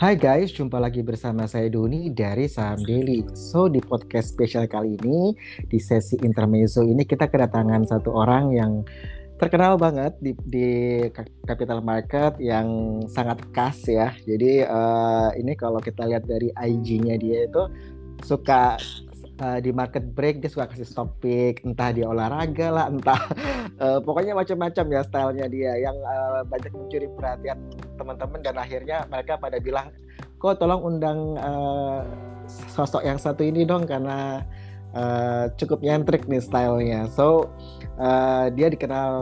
Hai guys, jumpa lagi bersama saya Doni dari Saham Daily. So di podcast spesial kali ini, di sesi intermezzo ini kita kedatangan satu orang yang terkenal banget di, di capital market yang sangat khas ya. Jadi uh, ini kalau kita lihat dari IG-nya dia itu suka uh, di market break dia suka kasih topik entah dia olahraga lah entah uh, pokoknya macam-macam ya stylenya dia yang uh, banyak mencuri perhatian teman-teman dan akhirnya mereka pada bilang kok tolong undang uh, sosok yang satu ini dong karena uh, cukup nyentrik nih stylenya. So uh, dia dikenal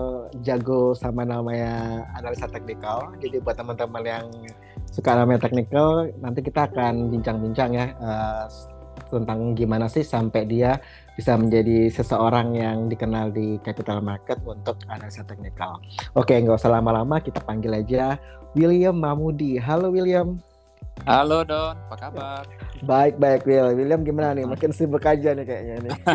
jago sama namanya analisa teknikal. Jadi buat teman-teman yang suka namanya teknikal nanti kita akan bincang-bincang ya uh, tentang gimana sih sampai dia bisa menjadi seseorang yang dikenal di capital market untuk analisa teknikal. Oke, nggak usah lama-lama, kita panggil aja William Mamudi. Halo William. Halo Don, apa kabar? Baik baik Will. William gimana nih? Makin sibuk aja nih kayaknya nih.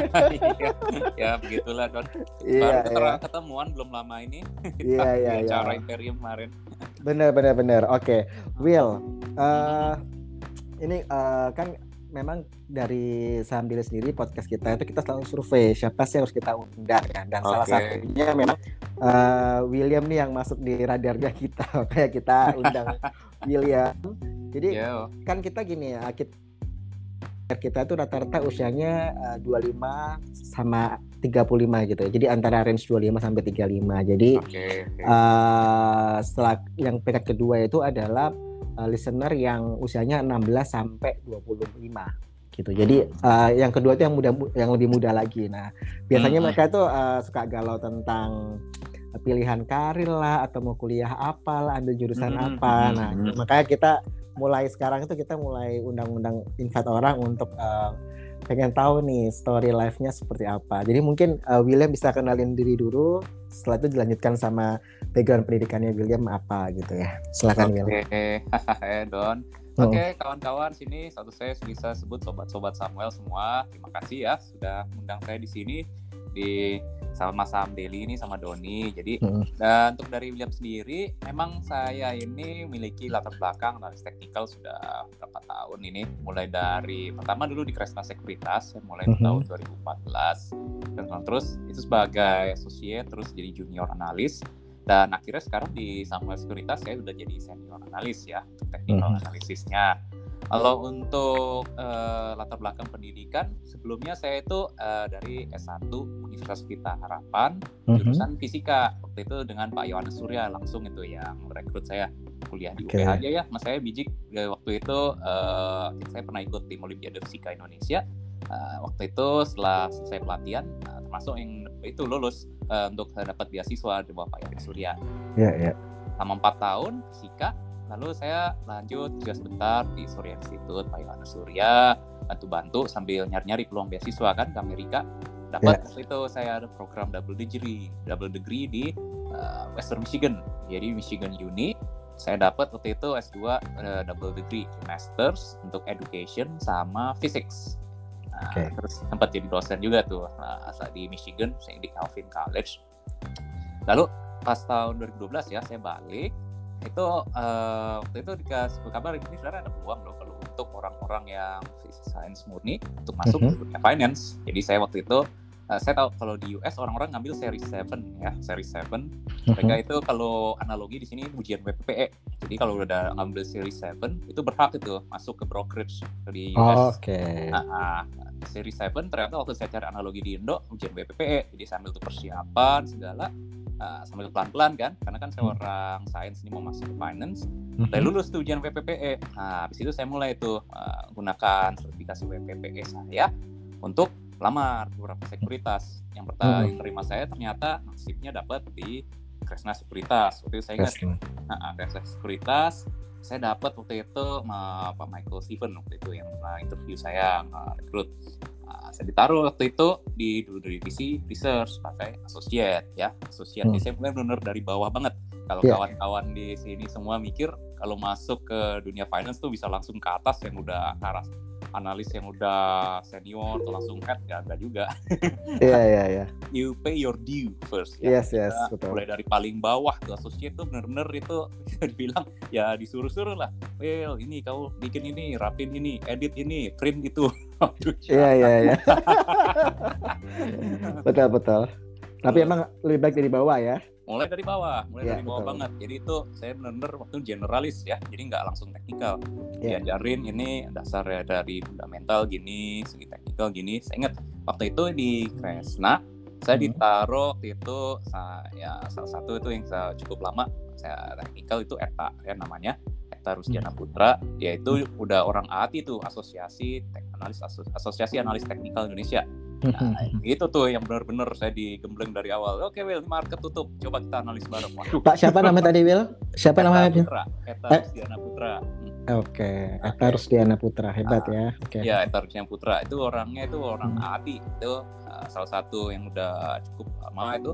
Iya, ya begitulah Don. Iya, Baru iya. ketemuan belum lama ini. Iya iya. iya. Acara Imperium kemarin. Bener bener bener. Oke, Will. Uh, ini uh, kan memang dari saham diri sendiri podcast kita itu kita selalu survei siapa sih harus kita undang kan dan okay. salah satunya memang uh, William nih yang masuk di radarnya kita kayak kita undang William jadi yeah. kan kita gini ya kita kita itu rata-rata usianya uh, 25 sama 35 gitu. Jadi antara range 25 sampai 35. Jadi okay, okay. Uh, setelah yang peringkat kedua itu adalah uh, listener yang usianya 16 sampai 25 gitu. Jadi uh, yang kedua itu yang muda yang lebih muda lagi. Nah, biasanya hmm. mereka itu uh, suka galau tentang pilihan karir lah atau mau kuliah apa lah, ambil jurusan hmm. apa. Nah, hmm. makanya kita mulai sekarang itu kita mulai undang-undang invite orang untuk uh, pengen tahu nih story life-nya seperti apa. Jadi mungkin uh, William bisa kenalin diri dulu, setelah itu dilanjutkan sama background pendidikannya William apa gitu ya. Silakan okay. William. Oke, Don. Oke, okay, kawan-kawan sini satu saya bisa sebut sobat-sobat Samuel semua. Terima kasih ya sudah undang saya di sini di sama saham Daily ini sama Doni. Jadi hmm. dan untuk dari William sendiri, memang saya ini memiliki latar belakang analis teknikal sudah berapa tahun ini. Mulai dari pertama dulu di Kresna Sekuritas, mulai hmm. tahun 2014 dan terus itu sebagai associate terus jadi junior analis dan akhirnya sekarang di Samuel Sekuritas saya sudah jadi senior analis ya untuk technical hmm. analisisnya kalau untuk uh, latar belakang pendidikan, sebelumnya saya itu uh, dari S1 Universitas Pelita Harapan, mm-hmm. jurusan fisika. Waktu itu dengan Pak Yohanes Surya langsung itu yang merekrut saya kuliah di okay. UPH aja ya. Mas saya bijik ya, waktu itu uh, saya pernah ikut tim Olimpiade Fisika Indonesia. Uh, waktu itu setelah selesai pelatihan, uh, termasuk yang itu lulus uh, untuk dapat beasiswa di bawah Pak Yohanes Surya. Iya, yeah, iya. Yeah. Selama empat tahun fisika, lalu saya lanjut juga sebentar di Surya Institute Pak Yohanes Surya. Bantu-bantu sambil nyari-nyari peluang beasiswa kan ke Amerika. Dapat yeah. itu saya ada program double degree double degree di uh, Western Michigan. Jadi Michigan Uni saya dapat waktu itu S2 uh, eh, double degree masters untuk education sama physics. Nah, okay. terus sempat jadi dosen juga tuh uh, di Michigan saya di Calvin College. Lalu pas tahun 2012 ya saya balik itu uh, waktu itu dikasih kabar ini sebenarnya ada peluang loh kalau untuk orang-orang yang sains murni untuk masuk mm -hmm. ke dunia finance. Jadi saya waktu itu uh, saya tahu kalau di US orang-orang ngambil seri 7 ya, seri 7. Mm-hmm. Mereka itu kalau analogi di sini ujian WPPE. Jadi kalau udah ngambil seri 7 itu berhak itu masuk ke brokerage di US. Oh, Oke. Okay. Nah, seri 7 ternyata waktu saya cari analogi di Indo ujian WPPE. Jadi sambil tuh persiapan segala uh, sambil pelan-pelan kan karena kan saya hmm. orang sains ini mau masuk ke finance. Mm -hmm. lulus tuh ujian WPPE nah habis itu saya mulai tuh uh, gunakan sertifikasi WPPE saya untuk lamar beberapa sekuritas. Yang pertama mm terima saya ternyata nasibnya dapat di Kresna Sekuritas. Waktu itu saya ingat nah, Kresna Sekuritas. Saya dapat waktu itu sama Pak Michael Steven waktu itu yang interview saya rekrut Nah, saya ditaruh waktu itu di dulu di divisi research pakai associate ya associate hmm. saya benar-benar dari bawah banget kalau yeah. kawan-kawan di sini semua mikir kalau masuk ke dunia finance tuh bisa langsung ke atas yang udah arah analis yang udah senior atau langsung head gak ada juga. Iya iya iya. You pay your due first. Ya. Yes yes Kita betul. mulai dari paling bawah ke associate tuh bener-bener itu dibilang ya disuruh-suruh lah. Well ini kau bikin ini, rapin ini, edit ini, print itu. Iya iya iya. betul betul. Tapi emang lebih baik dari bawah ya. Mulai dari bawah, mulai Iya, dari bawah betul. banget. Jadi itu saya benar-benar waktu generalis ya, jadi nggak langsung teknikal. Iya. Diajarin ini dasar ya dari fundamental gini, segi teknikal gini. Saya ingat waktu itu di Kresna, saya Hmm. ditaruh waktu itu ya salah satu itu yang saya cukup lama saya teknikal itu ETA ya namanya ETA Rusdiana Hmm. Putra yaitu udah orang AATI itu asosiasi tek analis Aso- asosiasi analis teknikal Indonesia Nah, itu tuh yang benar-benar saya digembleng dari awal. Oke, Will, market tutup. Coba kita analis bareng. Pak siapa namanya tadi Will? Siapa Eta namanya? Putra, Eta Eh. Rusdiana Putra. Hmm. Oke, Eta Rusdiana Putra hebat ya. Oke. Ya, Eta Rusdiana Putra itu orangnya itu orang Hmm. AATI. Itu uh, salah satu yang udah cukup lama itu.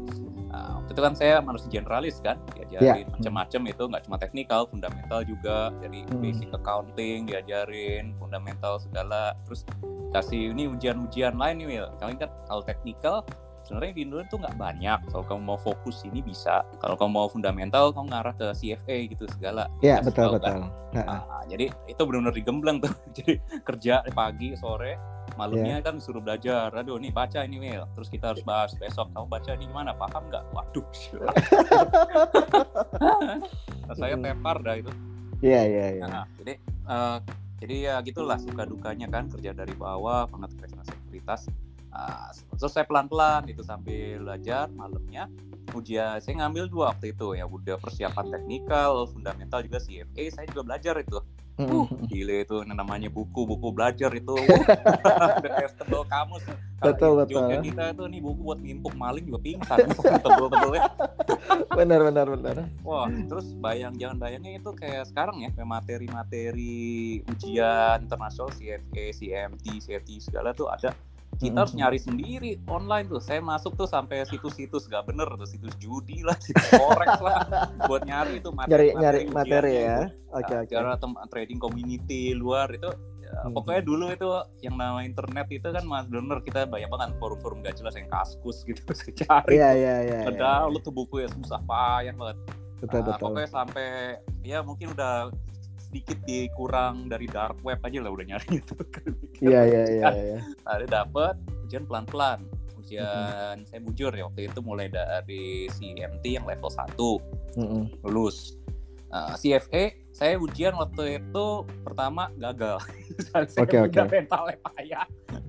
Uh, itu kan saya manusia generalis kan, diajarin Ya. macam-macam itu nggak cuma teknikal, fundamental juga. Jadi Hmm. basic accounting diajarin, fundamental segala. Terus kasih ini ujian-ujian lain nih, Will. Kalian kan kalau teknikal sebenarnya di Indonesia tuh nggak banyak. Kalau kamu mau fokus ini bisa. Kalau kamu mau fundamental, kamu ngarah ke CFA gitu segala. Ya Kasih betul kan? betul. Nah, Ah, jadi itu benar-benar digembleng tuh. jadi kerja pagi, sore, malamnya Iya. kan suruh belajar. Aduh, nih baca ini Will. Terus kita harus bahas besok. Kamu baca ini gimana? Paham nggak? Waduh. Nah, saya Hmm. tepar dah itu. Iya iya iya. Nah, jadi eh, jadi ya gitulah suka dukanya kan kerja dari bawah, banget kerja sekuritas. Ah, terus saya pelan-pelan itu sambil belajar malamnya ujian saya ngambil dua waktu itu ya udah persiapan teknikal fundamental juga CFA saya juga belajar itu Uh, Hmm. gile itu namanya buku-buku belajar itu. Udah kayak tebel kamus. Betul, betul. Kita itu nih buku buat nimpuk maling juga pingsan. Tebel-tebelnya. benar benar benar. Wah, terus bayang jangan bayangnya itu kayak sekarang ya, kayak materi-materi ujian internasional CFA, CMT, CFT segala tuh ada. Kita Mm-mm. harus nyari sendiri online tuh. Saya masuk tuh sampai situs-situs gak bener tuh, situs judi lah, situs forex lah, buat nyari itu Nyari nyari materi itu. ya. Oke Nah, oke. tem- trading community luar itu Hmm. pokoknya dulu itu yang nama internet itu kan mas bener kita banyak banget forum-forum gak jelas yang kaskus gitu saya cari Iya iya iya. iya. download tuh buku ya susah payah banget Betul Nah, betul. pokoknya sampai ya mungkin udah sedikit dikurang dari dark web aja lah udah nyari itu Iya iya iya iya. ada dapet ujian pelan-pelan ujian saya bujur ya waktu itu mulai dari CMT yang level 1 Mm-mm. lulus. Uh, CFA saya ujian waktu itu pertama gagal. saya Oke, oke. fundamentalnya payah.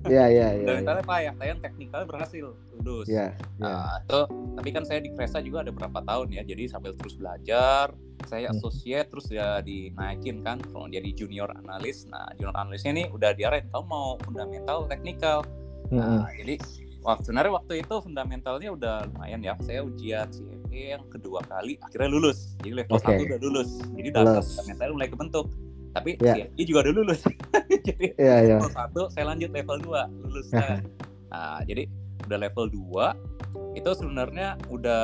Iya iya iya. Fundamentalnya payah. Saya teknikal berhasil lulus. Iya iya. Uh, itu, tapi kan saya di Kresa juga ada berapa tahun ya. Jadi sambil terus belajar, saya Hmm. associate terus ya dinaikin kan kalau jadi junior analis. Nah, junior analisnya ini udah diarahin kamu mau fundamental, teknikal. Nah, jadi waktu sebenarnya waktu itu fundamentalnya udah lumayan ya. Saya ujian CFA yang kedua kali akhirnya lulus. Jadi level Oke. 1 udah lulus. Jadi dasar fundamentalnya mulai kebentuk. Tapi Ya. CFA juga udah lulus. jadi Iya iya. level 1 saya lanjut level 2 lulus. Aha. Nah, jadi udah level 2 itu sebenarnya udah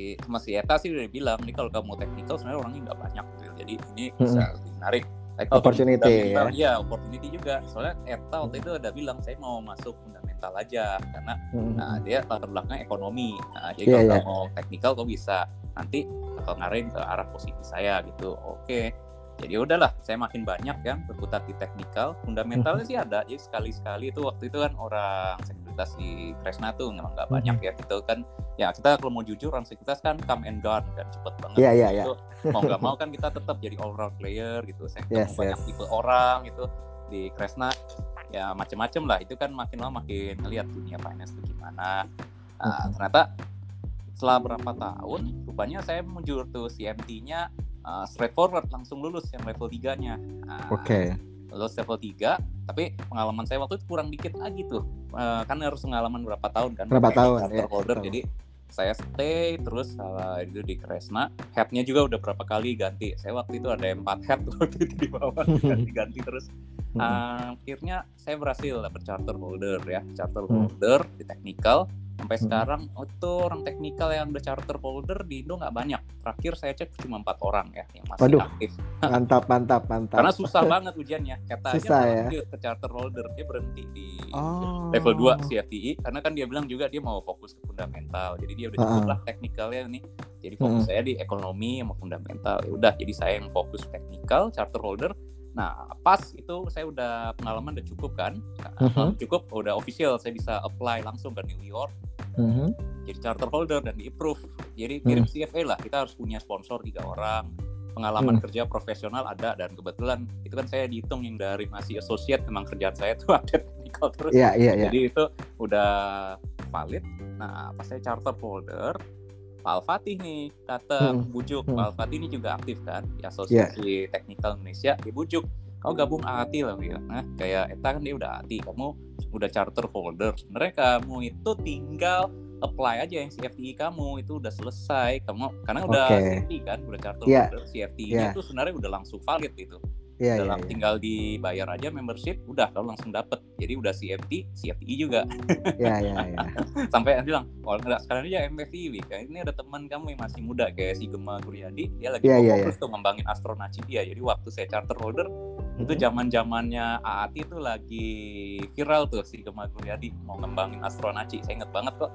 si sama si Eta sih udah bilang nih kalau kamu teknikal sebenarnya orangnya nggak banyak gitu. Jadi ini bisa lebih menarik. Kalau Opportunity, fundamental, Iya, opportunity juga. Soalnya Eta waktu itu udah bilang saya mau masuk fundamental aja karena Mm-mm. nah, dia latar belakangnya ekonomi. Nah, jadi Iya, kalau kamu mau teknikal kok bisa nanti bakal ngarahin ke arah posisi saya gitu. Oke. Jadi udahlah, saya makin banyak kan berputar di teknikal. Fundamentalnya sih ada. Jadi sekali-sekali itu waktu itu kan orang sekuritas di Kresna tuh memang nggak banyak ya. Gitu kan. Ya kita kalau mau jujur orang sekuritas kan come and gone kan cepet banget. Iya iya iya. Itu mau nggak mau kan kita tetap jadi all round player gitu. Saya ketemu Yes, banyak yes. tipe orang gitu di Kresna ya macem-macem lah itu kan makin lama makin ngelihat dunia finance itu gimana nah, Mhm. ternyata setelah berapa tahun rupanya saya mujur tuh CMT-nya uh, straightforward langsung lulus yang level 3-nya Nah, Oke. lulus level 3 tapi pengalaman saya waktu itu kurang dikit lagi tuh. Eh, kan harus pengalaman berapa tahun kan? Berapa tahun, charter ya, holder betul. jadi saya stay terus uh, itu di Kresna. Headnya juga udah berapa kali ganti. Saya waktu itu ada empat head waktu itu di bawah ganti-ganti terus. Mm-mm. akhirnya saya berhasil dapet charter holder ya. Charter Hmm. holder di technical sampai Hmm. sekarang oh, itu orang teknikal yang udah charter holder di Indo nggak banyak terakhir saya cek cuma empat orang ya yang masih Waduh. aktif Mantap, mantap, mantap. karena susah banget ujiannya kata aja Susah ya? dia ke charter holder dia berhenti di Oh. level 2 CFTI karena kan dia bilang juga dia mau fokus ke fundamental jadi dia udah cukup Ah. lah teknikalnya nih jadi fokus Mm. saya di ekonomi sama fundamental ya udah jadi saya yang fokus teknikal charter holder nah pas itu saya udah pengalaman udah cukup kan Mhm. cukup udah official saya bisa apply langsung ke New York Mhm. jadi charter holder dan di approve jadi Hmm. mirip CFA lah kita harus punya sponsor tiga orang pengalaman Hmm. kerja profesional ada dan kebetulan itu kan saya dihitung yang dari masih associate memang kerjaan saya tuh ada technical terus Iya, iya, iya. jadi itu udah valid nah pas saya charter holder Pak Al-Fatih nih datang Hmm. bujuk Hmm. Pak Al-Fatih ini juga aktif kan di Asosiasi Teknikal Indonesia dibujuk kau gabung AATI lah Wil. nah kayak Eta kan dia udah AATI kamu udah charter holder sebenarnya kamu itu tinggal apply aja yang CFTI kamu itu udah selesai kamu karena udah Oke. CFTI kan udah charter Iya. holder CFTI Iya. itu sebenarnya udah langsung valid itu Iya, iya, udah iya. tinggal dibayar aja membership udah kalau langsung dapet jadi udah CFT CFTI juga Iya, iya, iya. sampai bilang oh enggak sekarang aja MFI kayak ini ada teman kamu yang masih muda kayak si Gemma Guryadi dia lagi mau iya, fokus tuh ngembangin astronaci dia jadi waktu saya charter holder itu Mhm. zaman zamannya AAT itu lagi viral tuh si Gemma Guryadi mau ngembangin astronaci saya inget banget kok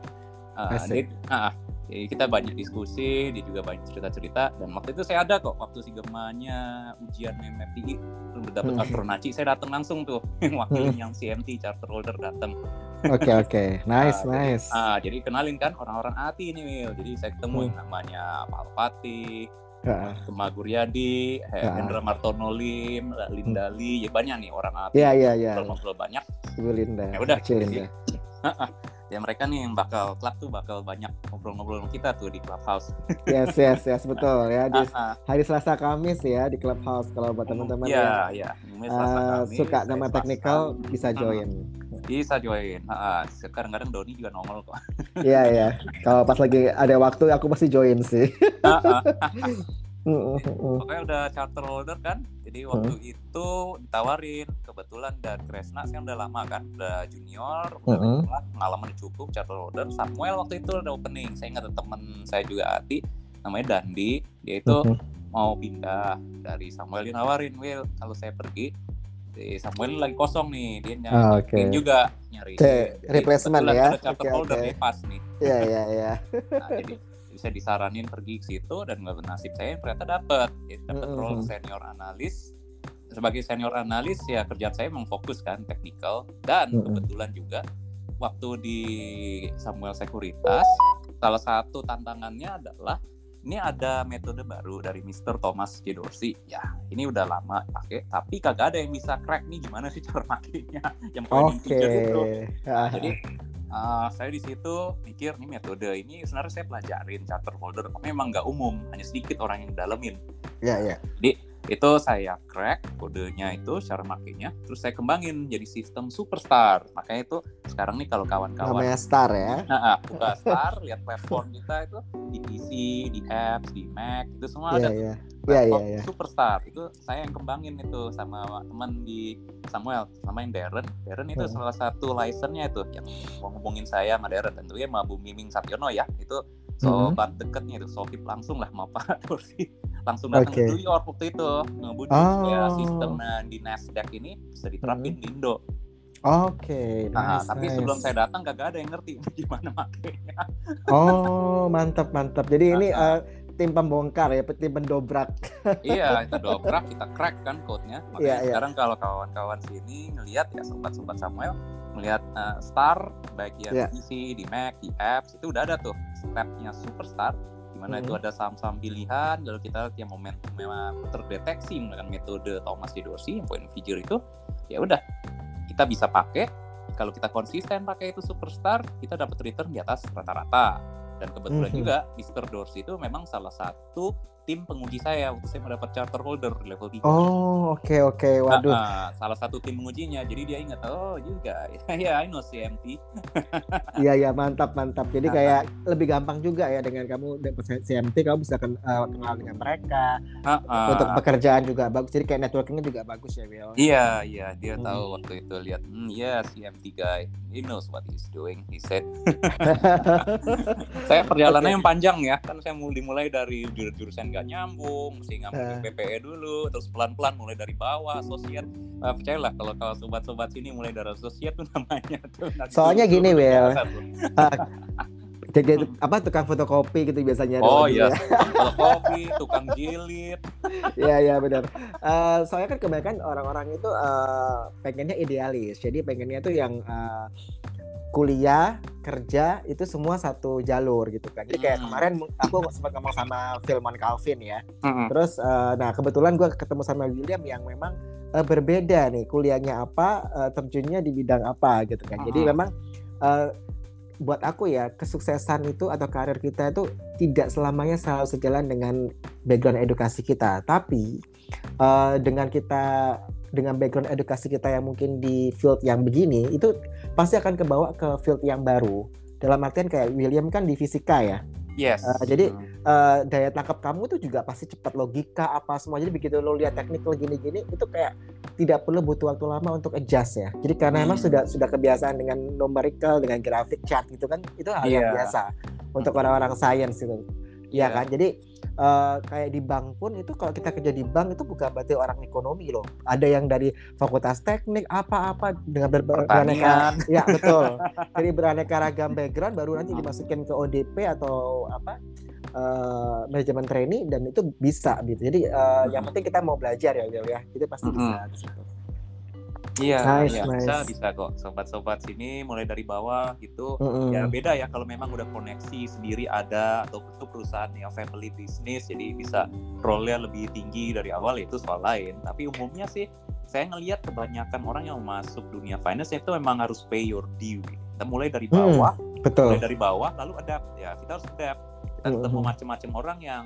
Asik. dia- ah. Jadi kita banyak diskusi dia juga banyak cerita-cerita dan waktu itu saya ada kok waktu si Gemanya ujian belum dapat Hmm. astronaci saya datang langsung tuh wakilin yang CMT charter holder datang Oke, oke. Nice, Ah, nice. Ah, jadi kenalin kan orang-orang ATI ini, Wil. Jadi saya ketemu Hmm. yang namanya Pak Alpati. Gemma Guryadi, He-. Hendra Martono Lim, Lindali, ya banyak nih orang ATI. Iya, iya, iya. Ngobrol-ngobrol banyak. Ibu Linda. Ya udah, jadi- Linda. Ya mereka nih yang bakal klub tuh bakal banyak ngobrol-ngobrol sama kita tuh di clubhouse. Yes, yes, yes, betul ya. Di hari Selasa Kamis ya di Clubhouse kalau buat teman-teman Iya, yang Selasa Kamis, suka Selasa. teknikal bisa Hmm. join. Bisa join. Ah. Kadang-kadang Doni juga nongol kok. Iya, iya. Kalau pas lagi ada waktu aku pasti join sih. Mm, mm, mm. Pokoknya udah charter holder kan. Jadi waktu itu ditawarin kebetulan dan Kresna sekarang udah lama kan, udah junior, udah Mm-mm. veteran, pengalaman udah cukup charter holder. Samuel waktu itu ada opening. Saya ingat temen saya juga Ati namanya Dandi, dia itu Mhm. mau pindah dari Samuel dia nawarin, Will kalau saya pergi Samuel lagi kosong nih, dia nyari Ah, oke. juga nyari Oke, replacement ya. Charter Oke, holder oke. dia pas nih. Iya, iya, iya. Nah, jadi bisa disaranin pergi ke situ dan nggak bernasib saya ternyata dapat dapat Mm-mm. role senior analis sebagai senior analis ya kerjaan saya memang fokus kan teknikal dan Mm-mm. kebetulan juga waktu di Samuel Sekuritas salah satu tantangannya adalah ini ada metode baru dari Mr. Thomas J. Dorsey ya ini udah lama pakai tapi kagak ada yang bisa crack nih gimana sih cara makainya yang Oke. feature itu Ah, jadi uh, saya di situ mikir nih metode ini sebenarnya saya pelajarin charter holder tapi memang nggak umum hanya sedikit orang yang dalemin Iya, iya. Itu saya crack kodenya itu cara makainya terus saya kembangin jadi sistem superstar makanya itu sekarang nih kalau kawan-kawan Namanya Star ya. nah, buka star lihat platform kita itu di PC di apps di Mac itu semua Iya, ada iya. Iya, iya, platform iya. Superstar itu saya yang kembangin itu sama teman di Samuel sama yang Darren Darren itu Hmm. salah satu license-nya itu yang ngomongin saya sama Darren tentunya sama Bu Miming Sapiono ya itu sobat deketnya itu sohib langsung lah sama Pak Dorsi langsung datang Oke. ke New York waktu itu ngebujuk Oh. ya sistem nah, di Nasdaq ini bisa diterapin di Indo Oke, nah nice, tapi nice. sebelum saya datang gak ada yang ngerti gimana makainya Oh, mantap, mantap. Jadi ini eh, tim pembongkar ya, tim pendobrak. iya kita dobrak kita crack kan code-nya makanya Iya, iya. sekarang kalau kawan-kawan sini ngelihat ya sobat-sobat Samuel melihat uh, star baik yang di PC di Mac di apps itu udah ada tuh stepnya superstar di mana itu Mhm. ada saham-saham pilihan lalu kita lihat yang momentum memang terdeteksi menggunakan metode Thomas J. Dorsey yang point figure itu ya udah kita bisa pakai kalau kita konsisten pakai itu superstar kita dapat return di atas rata-rata dan kebetulan Mhm. juga Mr. Dorsey itu memang salah satu tim penguji saya waktu saya mendapat charter holder level 3. Oh, oke okay, oke. Okay. Waduh. Nah, salah satu tim pengujinya. Jadi dia ingat, oh juga. ya, yeah, I know CMT. Iya, iya, mantap, mantap. Jadi kayak lebih gampang juga ya dengan kamu dapat CMT, kamu bisa uh, kenal dengan mereka. Uh, uh. Untuk pekerjaan juga bagus. Jadi kayak networkingnya juga bagus ya, Will. Iya, iya. Dia hmm. tahu waktu itu lihat, hmm, ya yeah, CMT guy. He knows what he's doing, he said. saya perjalanannya okay. yang panjang ya. Kan saya mulai dimulai dari jurusan nggak nyambung mesti ngambil uh. PPE dulu terus pelan-pelan mulai dari bawah asosiat uh, percayalah kalau kalau sobat-sobat sini mulai dari asosiat tuh namanya tuh soalnya gini Will jadi apa tukang fotokopi gitu biasanya oh iya ya. fotokopi tukang jilid. Iya iya benar. Uh, soalnya kan kebanyakan orang-orang itu uh, pengennya idealis. Jadi pengennya tuh yang uh, kuliah kerja itu semua satu jalur gitu kan jadi kayak hmm. kemarin aku sempat ngomong sama Filman Calvin ya hmm. terus uh, nah kebetulan gue ketemu sama William yang memang uh, berbeda nih kuliahnya apa uh, terjunnya di bidang apa gitu kan jadi hmm. memang uh, buat aku ya kesuksesan itu atau karir kita itu tidak selamanya selalu sejalan dengan background edukasi kita tapi uh, dengan kita dengan background edukasi kita yang mungkin di field yang begini itu pasti akan kebawa ke field yang baru dalam artian kayak William kan di fisika ya Yes. Uh, jadi uh, daya tangkap kamu itu juga pasti cepat logika apa semua. Jadi begitu lo lihat teknikal gini-gini itu kayak tidak perlu butuh waktu lama untuk adjust ya. Jadi karena hmm. emang sudah sudah kebiasaan dengan numerical, dengan grafik chart gitu kan itu hal yeah. yang iya. biasa untuk orang-orang sains itu. Iya yeah. kan? Jadi uh, kayak di bank pun itu kalau kita kerja di bank itu bukan berarti orang ekonomi loh. Ada yang dari fakultas teknik apa-apa dengan ber beraneka ya betul. Jadi beraneka ragam background baru nanti dimasukin ke ODP atau apa uh, manajemen training dan itu bisa gitu. Jadi uh, yang penting kita mau belajar ya, ya. Itu pasti bisa di situ. Iya, nice, ya, nice. bisa bisa kok sobat-sobat sini mulai dari bawah gitu. Mm-hmm. Ya beda ya kalau memang udah koneksi sendiri ada atau itu perusahaan yang family business jadi bisa role-nya lebih tinggi dari awal itu soal lain. Tapi umumnya sih saya ngelihat kebanyakan orang yang masuk dunia finance itu memang harus pay your due. Kita mulai dari mm, bawah, hmm, betul. mulai dari bawah lalu adapt. Ya kita harus adapt. Kita ketemu mm-hmm. macam-macam orang yang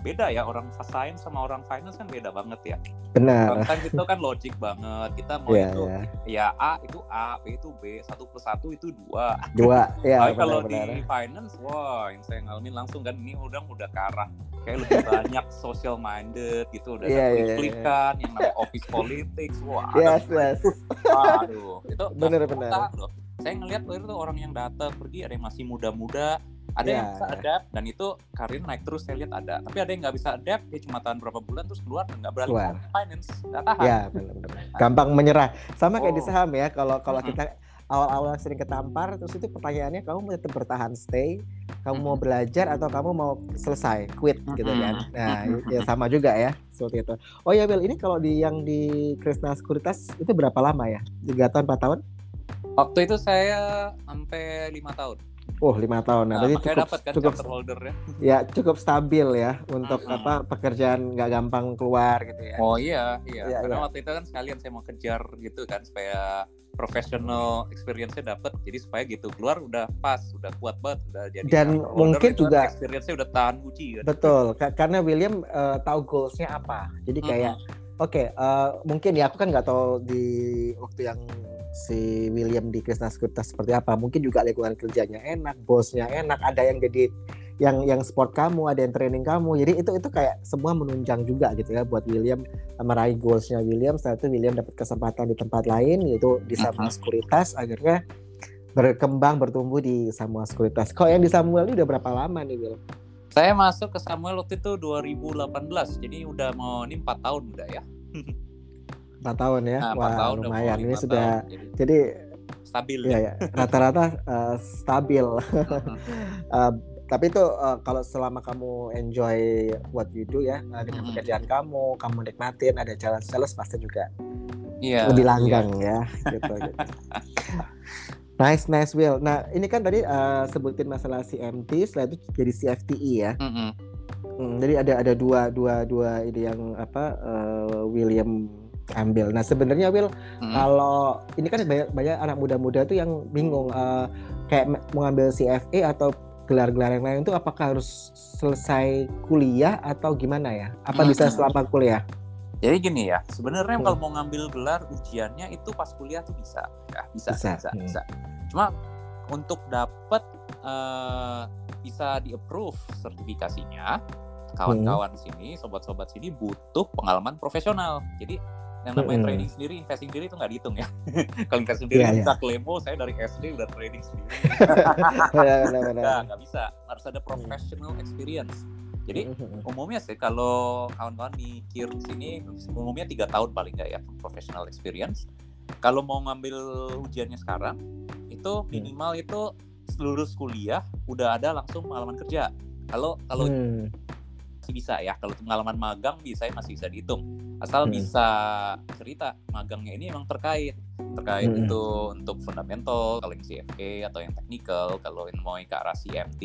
beda ya orang science sama orang finance kan beda banget ya. Benar. Kan itu kan logik banget. Kita mau yeah, itu yeah. ya A itu A, B itu B, satu plus satu itu dua. Dua. Ya. Tapi kalau di finance, wah yang saya ngalamin langsung kan ini udah udah ke arah kayak lebih banyak social minded gitu udah yeah, yeah, klik-klikan yeah. yang namanya office politics. Wah. Yes, yes. Aduh, itu benar benar. Loh. Saya ngelihat itu orang yang datang pergi ada yang masih muda-muda, ada yeah. yang bisa adapt dan itu karir naik terus saya lihat ada. Tapi ada yang nggak bisa adapt dia cuma tahan berapa bulan terus keluar dan nggak berani keluar. finance. Nggak tahan. Ya benar-benar gampang menyerah. Sama oh. kayak di oh. saham ya kalau kalau mm -hmm. kita awal-awal sering ketampar terus itu pertanyaannya kamu mau tetap bertahan stay? Kamu mau belajar atau kamu mau selesai quit gitu kan? Nah ya sama juga ya seperti itu. Oh ya Bill ini kalau di yang di Krishna Sekuritas itu berapa lama ya? Tiga tahun empat tahun? Waktu itu saya sampai lima tahun Oh lima tahun, nah, nah cukup dapat kan cukup ya. Ya cukup stabil ya untuk hmm. apa pekerjaan nggak gampang keluar gitu ya. Oh iya iya, ya, karena iya. waktu itu kan sekalian saya mau kejar gitu kan supaya professional experience-nya dapat, jadi supaya gitu keluar udah pas, udah kuat banget, udah jadi. Dan mungkin juga experience-nya udah tahan uji. Kan? Betul, karena William uh, tahu goals-nya apa, jadi kayak hmm. Oke okay, uh, eh, mungkin ya aku kan nggak tahu di waktu yang si William di Krishna Skripta seperti apa. Mungkin juga lingkungan kerjanya enak bosnya enak ada yang jadi yang yang sport kamu ada yang training kamu. Jadi itu itu kayak semua menunjang juga gitu ya buat William meraih goalsnya William. Setelah itu William dapat kesempatan di tempat lain yaitu di Samuel Sekuritas akhirnya berkembang bertumbuh di Samuel Sekuritas kok yang di Samuel ini udah berapa lama nih Will? Saya masuk ke Samuel waktu itu 2018 jadi udah mau ini 4 tahun udah ya empat tahun ya nah, wah tahun lumayan ini sudah tahun, jadi, jadi stabil ya, ya. rata-rata uh, stabil uh, tapi itu uh, kalau selama kamu enjoy what you do ya uh, dengan hmm. pekerjaan kamu kamu nikmatin ada jalan sales pasti juga yeah, lebih langgang yeah. ya gitu, gitu. Nice, nice, Will. Nah, ini kan tadi uh, sebutin masalah CMT, setelah itu jadi CFTE ya. Mm -hmm. hmm, jadi ada ada dua dua dua ide yang apa uh, William ambil. Nah sebenarnya Will hmm. kalau ini kan banyak banyak anak muda-muda tuh yang bingung uh, kayak mau ngambil CFA atau gelar-gelar yang lain itu apakah harus selesai kuliah atau gimana ya? Apa bisa Hmm. selama kuliah? Jadi gini ya, sebenarnya Hmm. kalau mau ngambil gelar ujiannya itu pas kuliah tuh bisa, ya bisa, Bisa, bisa, hmm. bisa. Cuma untuk dapat eh, bisa di approve sertifikasinya, kawan-kawan sini, sobat-sobat sini butuh pengalaman profesional. Jadi yang namanya Hmm. trading sendiri, investing sendiri itu nggak dihitung ya. kalau investing sendiri Iya, iya. bisa klemo, saya dari SD udah trading sendiri. Benar-benar. Nggak, nggak bisa. Harus ada professional experience. Jadi Hmm. umumnya sih kalau kawan-kawan mikir sini umumnya tiga tahun paling nggak ya professional experience kalau mau ngambil ujiannya sekarang itu minimal itu lulus kuliah udah ada langsung pengalaman kerja kalau kalau Hmm. masih bisa ya kalau pengalaman magang bisa masih bisa dihitung asal Hmm. bisa cerita magangnya ini emang terkait terkait Hmm. itu untuk fundamental kalau yang CFA atau yang technical kalau yang mau ke arah CMT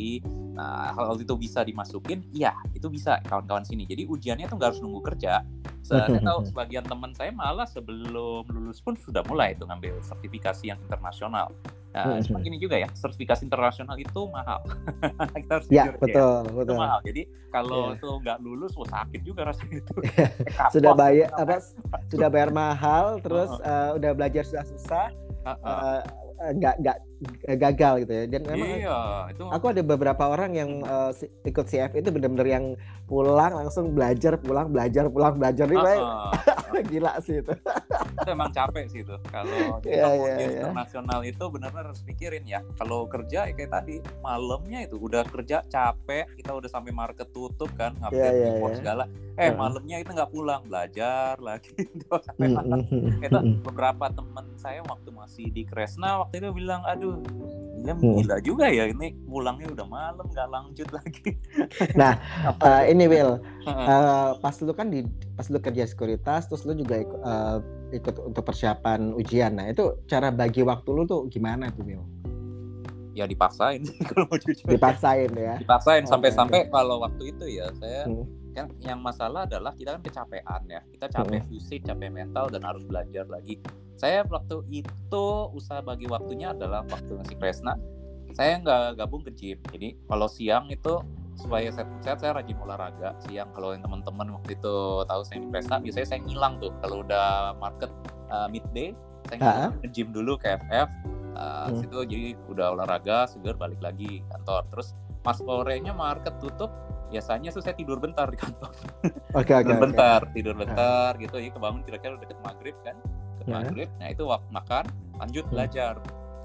nah hal itu bisa dimasukin iya itu bisa kawan-kawan sini jadi ujiannya tuh nggak harus nunggu kerja saya tahu sebagian teman saya malah sebelum lulus pun sudah mulai itu ngambil sertifikasi yang internasional nah Hmm. gini juga ya sertifikasi internasional itu mahal kita harus Ya, jujur, ya betul, itu betul. mahal. Jadi kalau Iya. itu nggak lulus, wah sakit juga rasanya itu. Sudah bayar apa? Sudah bayar mahal, terus eh, udah belajar susah-susah, Heeh. eh, eh, nggak nggak gagal gitu ya. Dan memang iya, itu aku ada beberapa orang yang eh, si- ikut CF itu benar-benar yang pulang langsung belajar, pulang belajar, pulang belajar. Kayak Heeh. gila sih itu. itu emang capek sih itu. Kalau kita iya, ujian iya. internasional itu benar-benar harus pikirin ya. Kalau kerja ya kayak tadi malamnya itu udah kerja capek, kita udah sampai market tutup kan, Iya, ngupdate iya, report iya. segala. Eh Heeh. malamnya itu nggak pulang, belajar lagi itu sampai Mm, malam. mm, mm, itu beberapa teman saya waktu masih di Kresna waktu itu bilang aduh gila, Hmm. gila juga ya ini pulangnya udah malam nggak lanjut lagi Nah, Eh, ini Will, Heeh. eh, pas lu kan di pas lu kerja sekuritas, terus lu juga ikut, eh, ikut untuk persiapan ujian. Nah, itu cara bagi waktu lu tuh gimana tuh, Will? ya dipaksain kalau mau jujur Dipaksain ya? dipaksain Oke, sampai-sampai kalau waktu itu ya saya Hmm. kan yang masalah adalah kita kan kecapean ya kita capek fisik capek mental dan harus belajar lagi saya waktu itu usaha bagi waktunya adalah waktu masih Kresna. Saya nggak gabung ke gym. Jadi kalau siang itu supaya sehat sehat saya rajin olahraga. Siang kalau yang teman-teman waktu itu tahu saya di Kresna biasanya saya ngilang tuh. Kalau udah market uh, midday saya ngilang ke gym dulu ke FF uh, Hmm. situ jadi udah olahraga segar balik lagi kantor. Terus pas sorenya market tutup biasanya tuh saya tidur bentar di kantor. Oke, oke, tidur oke. bentar tidur bentar gitu. Ya kebangun kira-kira udah deket maghrib kan. Maghrib nah itu waktu makan lanjut Hmm. belajar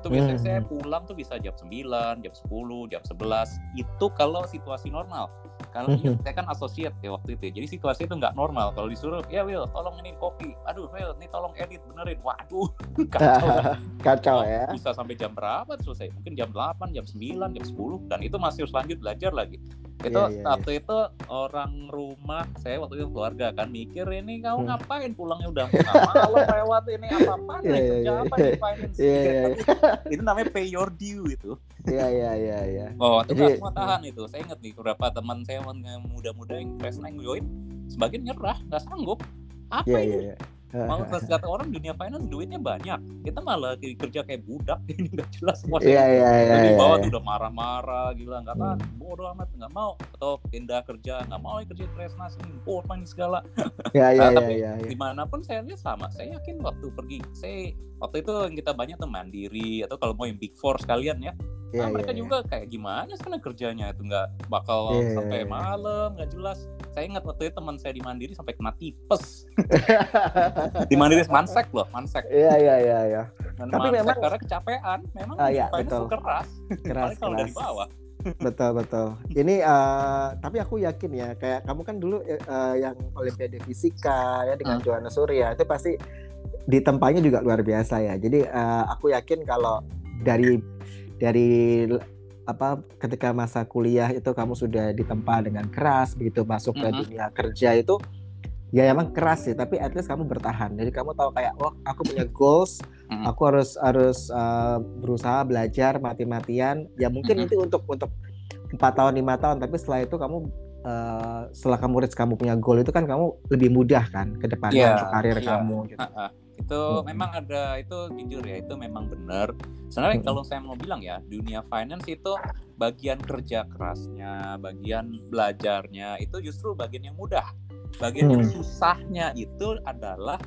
itu biasanya Hmm. saya pulang tuh bisa jam 9, jam 10, jam 11 itu kalau situasi normal kalau ingat, saya kan associate ya waktu itu jadi situasi itu nggak normal kalau disuruh ya Will tolong ini kopi aduh Will ini tolong edit benerin waduh kacau kan? Kacau ya. Bisa sampai jam berapa selesai? Mungkin jam 8, jam 9, jam 10 dan itu masih harus lanjut belajar lagi. Itu Iya, iya, waktu itu orang rumah saya waktu itu keluarga kan mikir ini kamu Hmm. ngapain pulangnya udah malam lewat ini apa apa Iya, nih iya, kerja iya. apa nih finance Iya, iya, iya. itu namanya pay your due itu Iya, iya, iya, iya. oh itu Jadi- semua tahan itu saya inget nih beberapa teman saya yang muda-muda yang fresh yang join sebagian nyerah nggak sanggup apa Iya, ini iya. mau terus kata orang dunia finance duitnya banyak kita malah kerja kayak budak ini nggak jelas semua Iya, iya, iya, di iya. bawah tuh udah marah-marah gila nggak tahan Hmm. bodoh amat nggak mau atau pindah kerja nggak mau kerja di Kresnas ini potong segala Iya, iya, Nah, iya, tapi iya, iya. di mana pun saya lihat sama saya yakin waktu pergi saya waktu itu yang kita banyak tuh mandiri atau kalau mau yang big four sekalian ya Iya, nah, mereka iya, iya. juga kayak gimana sekarang kerjanya itu nggak bakal Iya, iya, sampai iya. malam nggak jelas saya ingat waktu itu teman saya di mandiri sampai kena tipes di mandiri mansek loh mansek Iya, iya, iya, iya. Tapi mansek memang- karena kecapean memang iya, finance betul. keras Keras, kalau di keras. bawah Betul, betul. Ini eh, tapi aku yakin ya, kayak kamu kan dulu eh, yang Olimpiade Fisika ya dengan Hmm. Johanna Surya itu pasti ditempanya juga luar biasa ya. Jadi eh, aku yakin kalau dari dari apa ketika masa kuliah itu kamu sudah ditempa dengan keras begitu masuk ke Mhm. dunia kerja itu ya emang keras sih tapi at least kamu bertahan jadi kamu tahu kayak oh aku punya goals Mhm. aku harus harus uh, berusaha belajar mati-matian ya mungkin Mhm. itu untuk untuk empat tahun lima tahun tapi setelah itu kamu uh, setelah kamu reach kamu punya goal itu kan kamu lebih mudah kan ke depannya untuk karir iya. kamu gitu. Ah. Itu hmm. memang ada itu jujur ya itu memang benar sebenarnya hmm. kalau saya mau bilang ya dunia finance itu bagian kerja kerasnya bagian belajarnya itu justru bagian yang mudah bagian hmm. yang susahnya itu adalah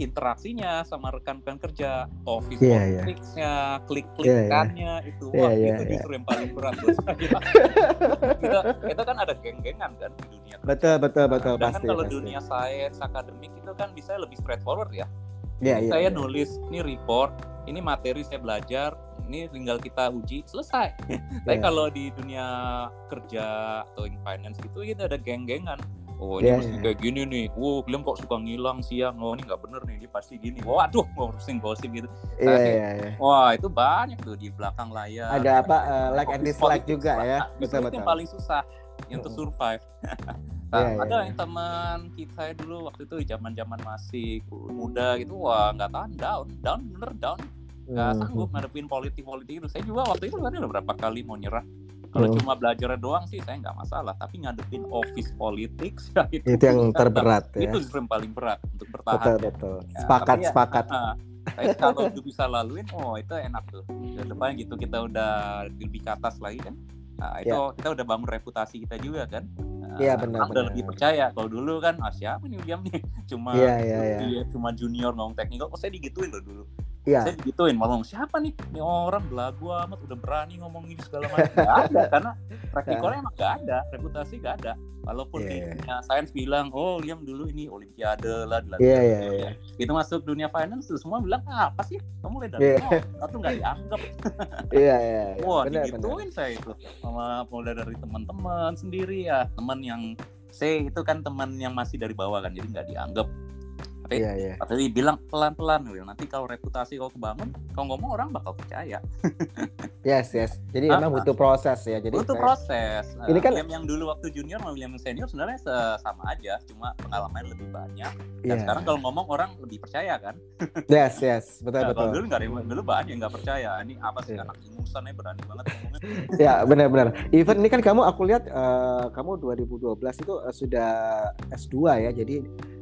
interaksinya sama rekan-rekan kerja, office yeah, iya. politicsnya, yeah. klik-klikannya yeah, yeah. itu, wah yeah, yeah, itu justru yeah. yang paling berat buat saya. kita, kita kan ada geng-gengan kan di dunia. Betul, betul, betul. Nah, pasti, kalau pasti. dunia sains, akademik itu kan bisa lebih straightforward ya. Yeah, yeah, saya yeah. nulis, ini report, ini materi saya belajar, ini tinggal kita uji, selesai. Tapi yeah. kalau di dunia kerja atau in finance itu, itu ada geng-gengan Oh ini yeah, mesti yeah. kayak gini nih. Wow, kalian kok suka ngilang siang. Oh ini nggak bener nih. Dia pasti gini. Waduh, mau pusing gosip gitu. Iya, yeah, yeah, yeah. Wah itu banyak tuh di belakang layar. Ada apa uh, like and dislike juga ya. Betul betul. Itu yang paling susah yang untuk survive. nah, yeah, yeah, ada yeah. yang teman kita dulu waktu itu zaman zaman masih muda gitu. Wah nggak tahan down, down bener down. Nggak hmm. sanggup ngadepin politik politik itu. Saya juga waktu itu kan udah berapa kali mau nyerah kalau hmm. cuma belajar doang sih saya nggak masalah, tapi ngadepin office politics ya itu, itu yang terberat ya. Itu yang paling berat untuk bertahan. Betul betul. Ya, sepakat ya, sepakat. Uh, tapi kalau itu bisa laluin, oh itu enak tuh. Depan gitu kita udah lebih ke atas lagi kan. Nah, itu ya. kita udah bangun reputasi kita juga kan. Iya benar. Udah lebih percaya. Kalau dulu kan, ah siapa nih William nih? Cuma ya, ya, ya. cuma junior ngomong teknikal. Oh saya digituin loh dulu. Iya. Saya gituin ngomong siapa nih? Ini orang belagu amat udah berani ngomong ini segala macam. Gak ada karena praktikalnya emang gak ada, reputasi gak ada. Walaupun yeah. dunia sains bilang, oh Liam dulu ini olimpiade lah, Iya yeah, iya iya. Itu masuk dunia finance semua bilang ah, apa sih? Kamu mulai dari yeah. nol, atau nggak dianggap. Iya iya. iya. Wah bener, digituin bener. saya itu sama mulai dari teman-teman sendiri ya, teman yang saya itu kan teman yang masih dari bawah kan, jadi nggak dianggap tapi yeah, yeah. tapi bilang pelan-pelan Will. nanti kalau reputasi kau kebangun kau ngomong orang bakal percaya. Yes yes. Jadi memang butuh proses ya. Jadi butuh proses. Ini kan William yang dulu waktu junior sama William senior sebenarnya sama aja cuma pengalaman lebih banyak. Dan yeah. sekarang kalau ngomong orang lebih percaya kan? Yes yes. Betul nah, betul. dulu nggak dulu banyak nggak percaya. Ini apa sih yeah. anak ingusan ya berani banget ngomongnya. Ya benar-benar even ini kan kamu aku lihat uh, kamu 2012 itu uh, sudah S2 ya. Jadi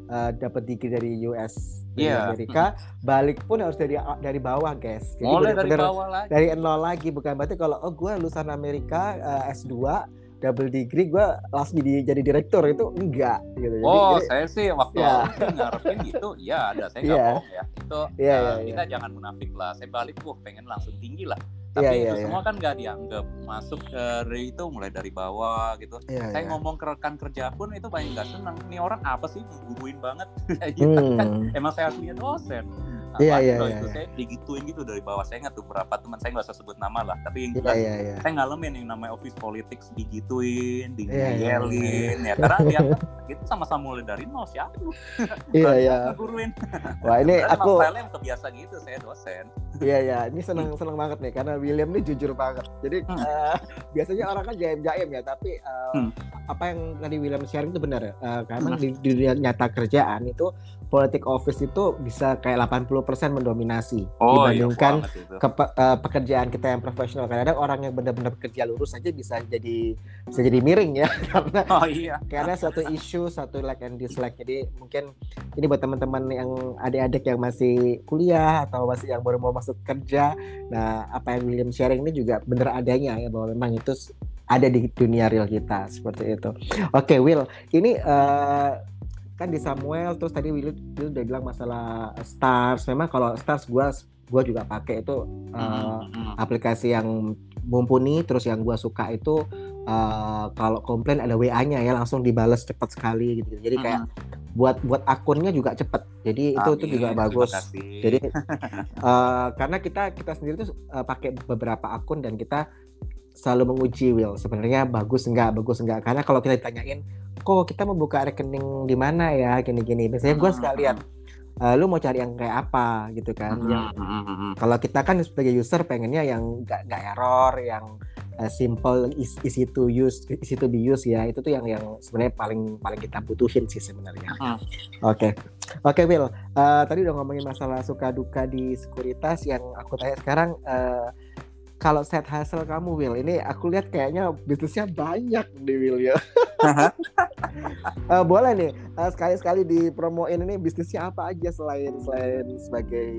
uh, dapat degree dari US dari yeah. Amerika balik pun harus dari dari bawah guys jadi Mulai dari bawah lagi dari nol lagi bukan berarti kalau oh gue lulusan Amerika uh, eh, S2 double degree gue langsung jadi jadi direktur itu enggak gitu. Jadi, oh, jadi, saya sih waktu ya. ngarepin gitu, ya ada saya nggak yeah. bohong ya. Itu yeah, uh, yeah, kita yeah. jangan munafik lah. Saya balik, wah pengen langsung tinggi lah. Tapi yeah, itu yeah, semua yeah. kan nggak dianggap masuk dari itu mulai dari bawah gitu. Yeah, saya yeah. ngomong ke rekan kerja pun itu banyak nggak senang. Ini orang apa sih nguruin banget? gitu hmm. kan. Emang saya aslinya dosen Iya iya iya. Itu iya. saya digituin gitu dari bawah. Saya ingat tuh berapa teman saya nggak usah sebut nama lah. Tapi yang yeah, yeah, yeah. saya ngalamin yang namanya office politics digituin, iya, iya, digiyelin yeah, yeah, yeah. ya. Karena dia itu sama-sama mulai dari nol siapa lu? Iya iya. Guruin. Wah ini aku. yang kebiasa gitu saya dosen. Iya iya. Ini seneng seneng banget nih karena William ini jujur banget. Jadi hmm. uh, biasanya orang kan jaim jaim ya, tapi uh, hmm. apa yang tadi William sharing itu benar. Uh, karena hmm. di dunia nyata kerjaan itu politik office itu bisa kayak 80% mendominasi oh, iya, dibandingkan iya, ke, uh, pekerjaan kita yang profesional. Kadang-kadang orang yang benar-benar kerja lurus saja bisa jadi bisa jadi miring ya karena oh, iya. karena satu isu, satu like and dislike. Jadi mungkin ini buat teman-teman yang adik-adik yang masih kuliah atau masih yang baru mau masuk kerja. Nah, apa yang William sharing ini juga benar adanya ya bahwa memang itu ada di dunia real kita seperti itu. Oke, okay, Will, ini uh, kan di Samuel terus tadi Will, Will udah bilang masalah stars. Memang kalau stars gue gua juga pakai itu uh, aplikasi yang mumpuni terus yang gue suka itu uh, kalau komplain ada WA-nya ya langsung dibales cepat sekali gitu jadi kayak buat buat akunnya juga cepet jadi itu itu juga bagus. Jadi uh, karena kita kita sendiri tuh uh, pakai beberapa akun dan kita selalu menguji Will. Sebenarnya bagus enggak bagus enggak karena kalau kita ditanyain kok kita mau buka rekening di mana ya? Gini-gini. Biasanya gue suka lihat uh, lu mau cari yang kayak apa? Gitu kan. Yang kalau kita kan sebagai user pengennya yang nggak nggak error yang uh, simple easy to use easy to be used ya. Itu tuh yang yang sebenarnya paling paling kita butuhin sih sebenarnya. Oke. Oke okay, Will. Uh, tadi udah ngomongin masalah suka duka di sekuritas. Yang aku tanya sekarang uh, kalau set hasil kamu Will ini aku lihat kayaknya bisnisnya banyak di Will ya. Uh, boleh nih uh, sekali-sekali dipromoin ini bisnisnya apa aja selain selain sebagai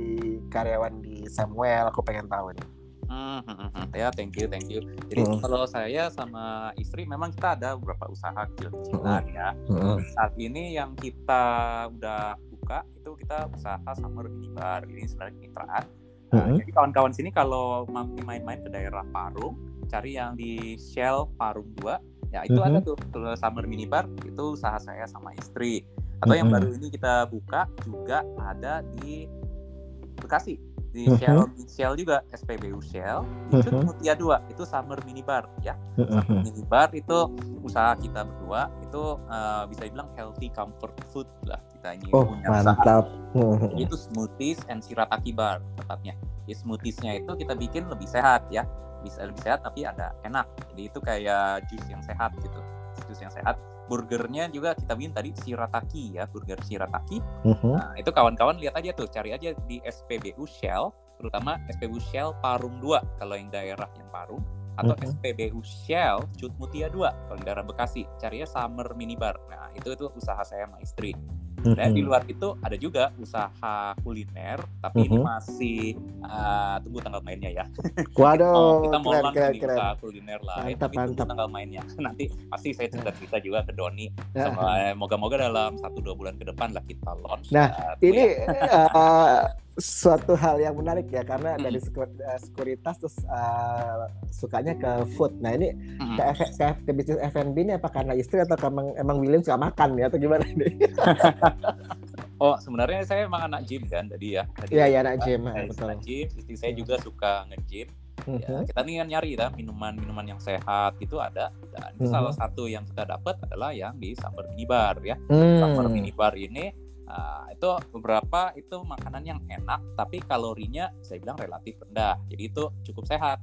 karyawan di Samuel aku pengen tahu nih. Hmm, hmm, hmm, hmm. ya thank you thank you. Jadi Hmm. kalau saya sama istri memang kita ada beberapa usaha kecil-kecilan ya. Saat ini yang kita udah buka itu kita usaha summer minibar ini sebenarnya kemitraan Nah, Mhm. jadi kawan-kawan sini kalau mau main-main ke daerah Parung cari yang di Shell Parung 2 ya itu Mhm. ada tuh summer minibar itu usaha saya sama istri atau yang Mhm. baru ini kita buka juga ada di Bekasi di Mhm. Shell di Shell juga SPBU Shell Cut Mhm. Mutia 2 itu summer minibar ya minibar itu usaha kita berdua itu eh, bisa dibilang healthy comfort food lah kita ini oh punya usaha mantap jadi itu smoothies and shirataki bar tepatnya. Jadi smoothiesnya itu kita bikin lebih sehat ya. Bisa lebih sehat tapi ada enak. Jadi itu kayak jus yang sehat gitu. Jus yang sehat. Burgernya juga kita bikin tadi shirataki ya, burger shirataki. Mhm. Nah, itu kawan-kawan lihat aja tuh, cari aja di SPBU Shell, terutama SPBU Shell Parung 2 kalau yang daerah yang Parung atau Mhm. SPBU Shell Cut Mutia 2 kalau yang daerah Bekasi. Carinya Summer Minibar. Nah, itu itu usaha saya sama istri. Dan di Mhm. luar itu ada juga usaha kuliner, tapi ini masih uh, tunggu tanggal mainnya ya. waduh kita mau keren keren keren usaha kuliner lain, Mantap, tapi tunggu mantap. tanggal mainnya. Nanti pasti saya cerita cerita juga ke Doni. Ya. Sama eh, moga-moga dalam satu dua bulan ke depan lah kita launch. Nah, Uh, tunggu ini ya. eh, suatu hal yang menarik ya karena Hmm. dari sekur- eh, sekuritas terus eh, sukanya ke food. Nah ini Mm-mm. ke, F- ke, ke bisnis F&B ini apa karena istri atau emang emang William suka makan ya atau gimana nih? Oh sebenarnya saya emang anak gym kan tadi ya. Tadi Iya iya anak gym saya betul. anak gym, istri saya juga suka nge-gym. Ya, Mhm. kita nih kan nyari ya minuman-minuman yang sehat itu ada dan itu Mhm. salah satu yang kita dapat adalah yang di Summer Minibar ya. Hmm. Summer Minibar ini uh, itu beberapa itu makanan yang enak tapi kalorinya saya bilang relatif rendah. Jadi itu cukup sehat.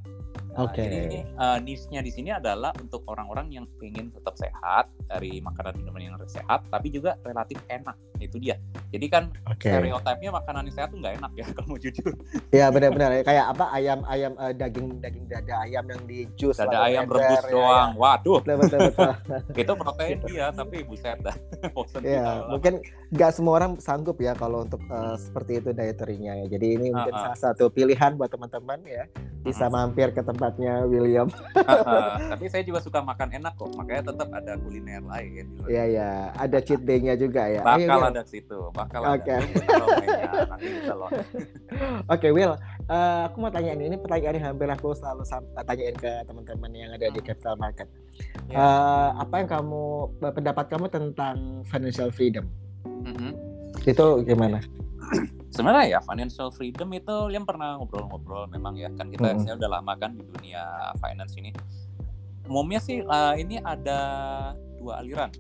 Nah, Oke. Jadi ini uh, niche-nya di sini adalah untuk orang-orang yang ingin tetap sehat dari makanan minuman yang sehat tapi juga relatif enak. Itu dia. Jadi kan Oke. stereotipnya makanan sehat tuh nggak enak ya kalau mau jujur. Iya benar-benar kayak apa ayam ayam eh, daging daging dada ayam yang di jus Ada lalu ayam ember, rebus ya, doang. Waduh, Ya, betul betul. itu protein dia tapi buset dah. Iya, lah. mungkin nggak semua orang sanggup ya kalau untuk eh, seperti itu dietary-nya ya. Jadi ini mungkin Ah, ah. salah satu pilihan buat teman-teman ya. Bisa mampir ke tempatnya William. Tapi saya juga suka makan enak kok makanya tetap ada kuliner lain. Iya ya, ada cheat day-nya juga ya. Ayo, bakal Will. ada situ bakal Oke. ada launch. Oke, Will. Eh, aku mau tanya ini, ini pertanyaan yang hampir aku selalu sam- tanyain ke teman-teman yang ada di Hmm. capital market. Ya. Eh, apa yang kamu pendapat kamu tentang financial freedom? Mhm. Itu gimana? sebenarnya ya financial freedom itu yang pernah ngobrol-ngobrol memang ya kan kita saya udah lama kan di dunia finance ini umumnya sih eh, ini ada dua aliran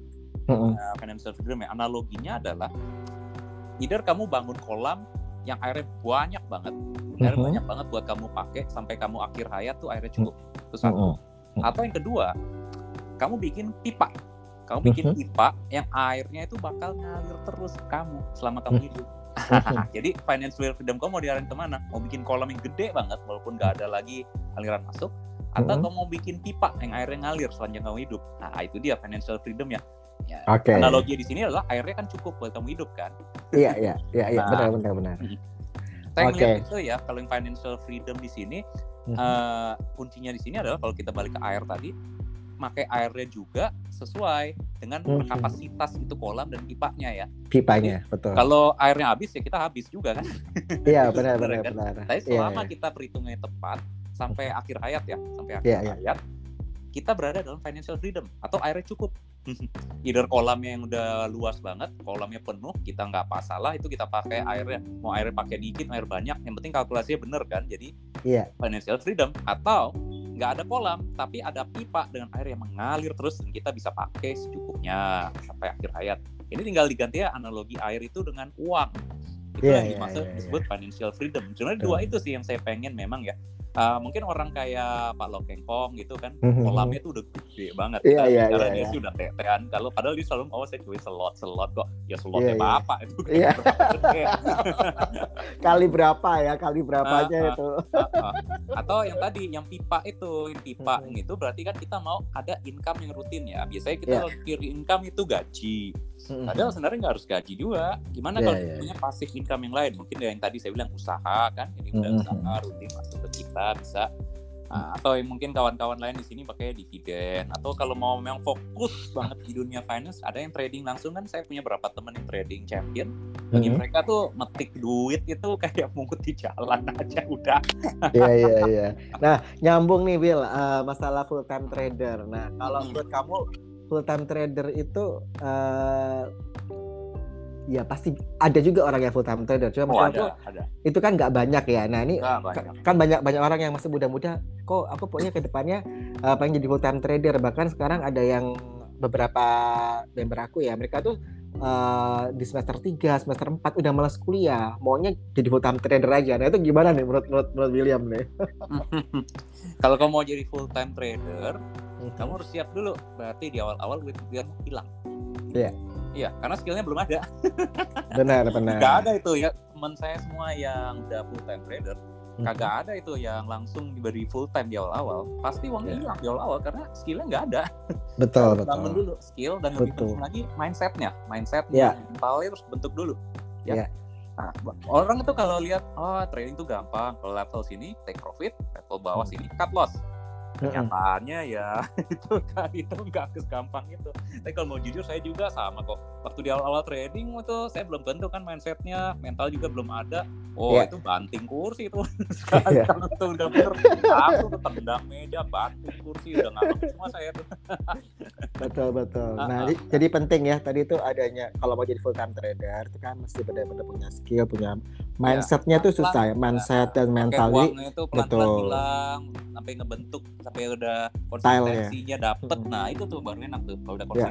Mm-mm. eh, financial freedom ya analoginya adalah either kamu bangun kolam yang airnya banyak banget airnya Mhm. banyak banget buat kamu pakai sampai kamu akhir hayat tuh airnya cukup itu satu. Mm. atau yang kedua kamu bikin pipa kamu bikin Mhm. pipa yang airnya itu bakal ngalir terus ke kamu selama kamu Mhm. hidup. jadi financial freedom kamu mau diarahin ke mana mau bikin kolam yang gede banget walaupun nggak ada lagi aliran masuk atau Mhm. kamu mau bikin pipa yang airnya ngalir sepanjang kamu hidup nah itu dia financial freedom ya Ya, Oke. analogi di sini adalah airnya kan cukup buat kamu hidup kan Iya, iya, iya, iya, Nah. benar, benar, benar. saya Oke. ngeliat itu ya kalau yang financial freedom di sini Mhm. eh, kuncinya di sini adalah kalau kita balik ke air tadi pakai airnya juga sesuai dengan Mhm. kapasitas itu kolam dan pipanya ya Pipanya, betul. kalau airnya habis ya kita habis juga kan Iya, benar, benar, kan. benar. tapi Iya, selama iya. kita perhitungnya tepat sampai akhir hayat ya sampai akhir Iya, iya. hayat kita berada dalam financial freedom atau airnya cukup either kolamnya yang udah luas banget kolamnya penuh kita nggak masalah itu kita pakai airnya. Mau airnya pakai dikit air banyak yang penting kalkulasinya bener kan? Jadi Iya. financial freedom. Atau nggak ada kolam tapi ada pipa dengan air yang mengalir terus dan kita bisa pakai secukupnya sampai akhir hayat. Ini tinggal diganti ya analogi air itu dengan uang. Itu Iya, yang dimaksud iya, iya. disebut financial freedom. Sebenarnya dua itu sih yang saya pengen memang ya uh, mungkin orang kayak Pak Lokengkong gitu kan Mhm. kolamnya tuh udah gede banget Iya, Kita iya, bicara iya, dia iya. sih udah tetean kalau padahal dia selalu oh saya cuy selot selot kok ya selotnya Iya, iya. bapak itu kan Iya. berapa gede. Kali berapa ya? Kali berapanya Ah, ah. itu? Uh-uh. atau yang tadi yang pipa itu yang pipa Mhm. itu berarti kan kita mau ada income yang rutin ya biasanya kita kalau pikir income itu gaji Padahal sebenarnya nggak harus gaji juga. Gimana Iya, kalau iya, punya passive income yang lain? Mungkin yang tadi saya bilang usaha kan? Jadi udah Mhm. usaha rutin masuk ke kita bisa. Nah, atau yang mungkin kawan-kawan lain di sini pakai dividen. Atau kalau mau memang fokus banget di dunia finance ada yang trading langsung. Kan saya punya beberapa teman yang trading champion. Bagi Mhm. mereka tuh metik duit itu kayak mungut di jalan aja udah. Iya iya iya. Nah nyambung nih Will eh, masalah full time trader. Nah kalau menurut kamu full time trader itu eh ya pasti ada juga orang yang full time trader. Cuma oh maksud aku, ada ada itu kan nggak banyak ya. Nah ini ka- banyak. kan banyak banyak orang yang masih muda-muda. Kok aku pokoknya ke depannya eh, pengen jadi full time trader. Bahkan sekarang ada yang beberapa member aku ya mereka tuh eh, di semester 3, semester 4 udah malas kuliah, maunya jadi full time trader aja. Nah, itu gimana nih menurut menurut, menurut William nih? kalau kamu mau jadi full time trader kamu harus siap dulu berarti di awal-awal duit biar hilang Iya. iya karena skillnya belum ada benar benar. nggak ada itu ya teman saya semua yang udah full time trader. Kagak ada itu yang langsung diberi full time di awal-awal pasti uangnya hilang di awal-awal karena skillnya nggak ada Betul bangun betul. dulu skill dan lebih Betul. penting lagi mindsetnya mindsetnya Iya. mentalnya harus bentuk dulu ya Iya. Nah, orang itu kalau lihat oh trading tuh gampang kalau level sini take profit level bawah Hmm. sini cut loss Mm-mm. kenyataannya ya itu kan itu nggak segampang itu tapi kalau mau jujur saya juga sama kok waktu di awal-awal trading itu saya belum tentu kan mindsetnya mental juga belum ada oh Iya. itu banting kursi itu Iya. sekarang tuh udah bener langsung tuh tendang meja banting kursi udah nggak semua saya tuh Betul betul. Ah, Nah, ah. di- jadi penting ya tadi itu adanya kalau mau jadi full time trader itu kan mesti benar-benar punya skill, punya mindsetnya tuh pelan-pelan. susah ya, mindset dan mental. Itu pelan-pelan betul. hilang sampai ngebentuk sampai udah Style-nya. konsistensinya dapet Mm-mm. nah itu tuh baru enak tuh kalau udah Ya.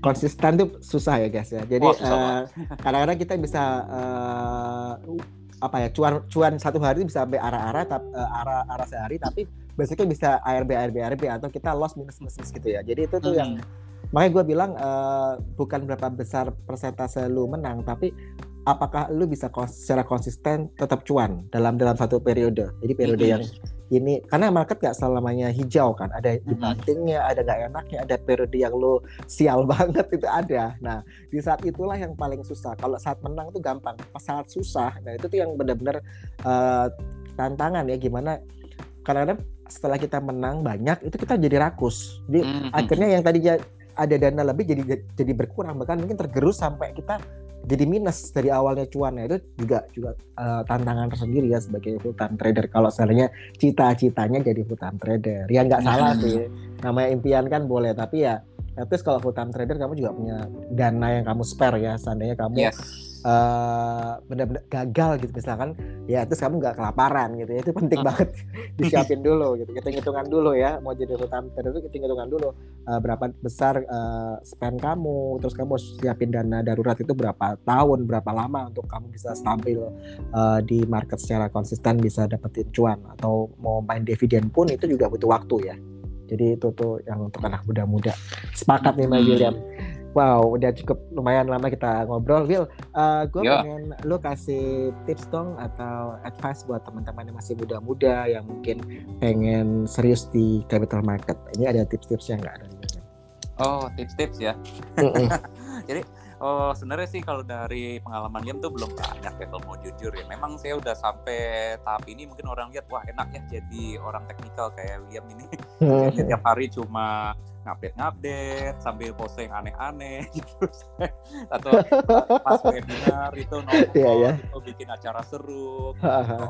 Konsisten tuh susah ya guys ya. Jadi susah eh, kadang-kadang kita bisa eh, apa ya cuan cuan satu hari bisa sampai arah-arah eh, arah arah sehari tapi basicnya bisa ARB ARB ARB atau kita loss minus minus gitu ya. Jadi itu tuh yang Mm. makanya gue bilang eh, bukan berapa besar persentase lu menang tapi apakah lu bisa kons- secara konsisten tetap cuan dalam dalam satu periode? Jadi periode yang ini karena market gak selamanya hijau kan ada dibantingnya ada gak enaknya ada periode yang lu sial banget itu ada. Nah di saat itulah yang paling susah. Kalau saat menang tuh gampang pas saat susah nah itu tuh yang benar-benar eh, tantangan ya gimana kadang-kadang setelah kita menang banyak itu kita jadi rakus. Jadi Mhm. akhirnya yang tadinya ada dana lebih jadi jadi berkurang bahkan mungkin tergerus sampai kita jadi minus dari awalnya cuan Nah, itu juga juga eh, tantangan tersendiri ya sebagai full time trader. Kalau seandainya cita-citanya jadi full time trader. Ya nggak salah sih. Namanya impian kan boleh tapi ya at least kalau full time trader kamu juga punya dana yang kamu spare ya seandainya kamu yes eh, benar-benar gagal gitu misalkan ya terus kamu nggak kelaparan gitu ya itu penting Hmm. banget disiapin dulu gitu hitung hitungan dulu ya mau jadi trader itu hitung hitungan dulu eh, berapa besar eh, spend kamu terus kamu harus siapin dana darurat itu berapa tahun berapa lama untuk kamu bisa stabil eh, di market secara konsisten bisa dapetin cuan atau mau main dividen pun itu juga butuh waktu ya jadi itu tuh yang untuk anak muda-muda sepakat nih Mbak Hmm. William Wow, udah cukup lumayan lama kita ngobrol. Will, gue Ya. pengen lu kasih tips dong atau advice buat teman-teman yang masih muda-muda yang mungkin pengen serius di capital market. Ini ada tips-tipsnya nggak William? oh tips-tips ya Mm-mm. Oh sebenarnya sih kalau dari pengalaman Liam tuh belum banyak ya kalau mau jujur ya. Memang saya udah sampai tahap ini mungkin orang lihat wah enak ya jadi orang teknikal kayak Liam ini. Jadi tiap hari cuma ngupdate-ngupdate sambil pose yang aneh-aneh gitu. Atau pas webinar itu nongkrong Iya, iya. itu bikin acara seru,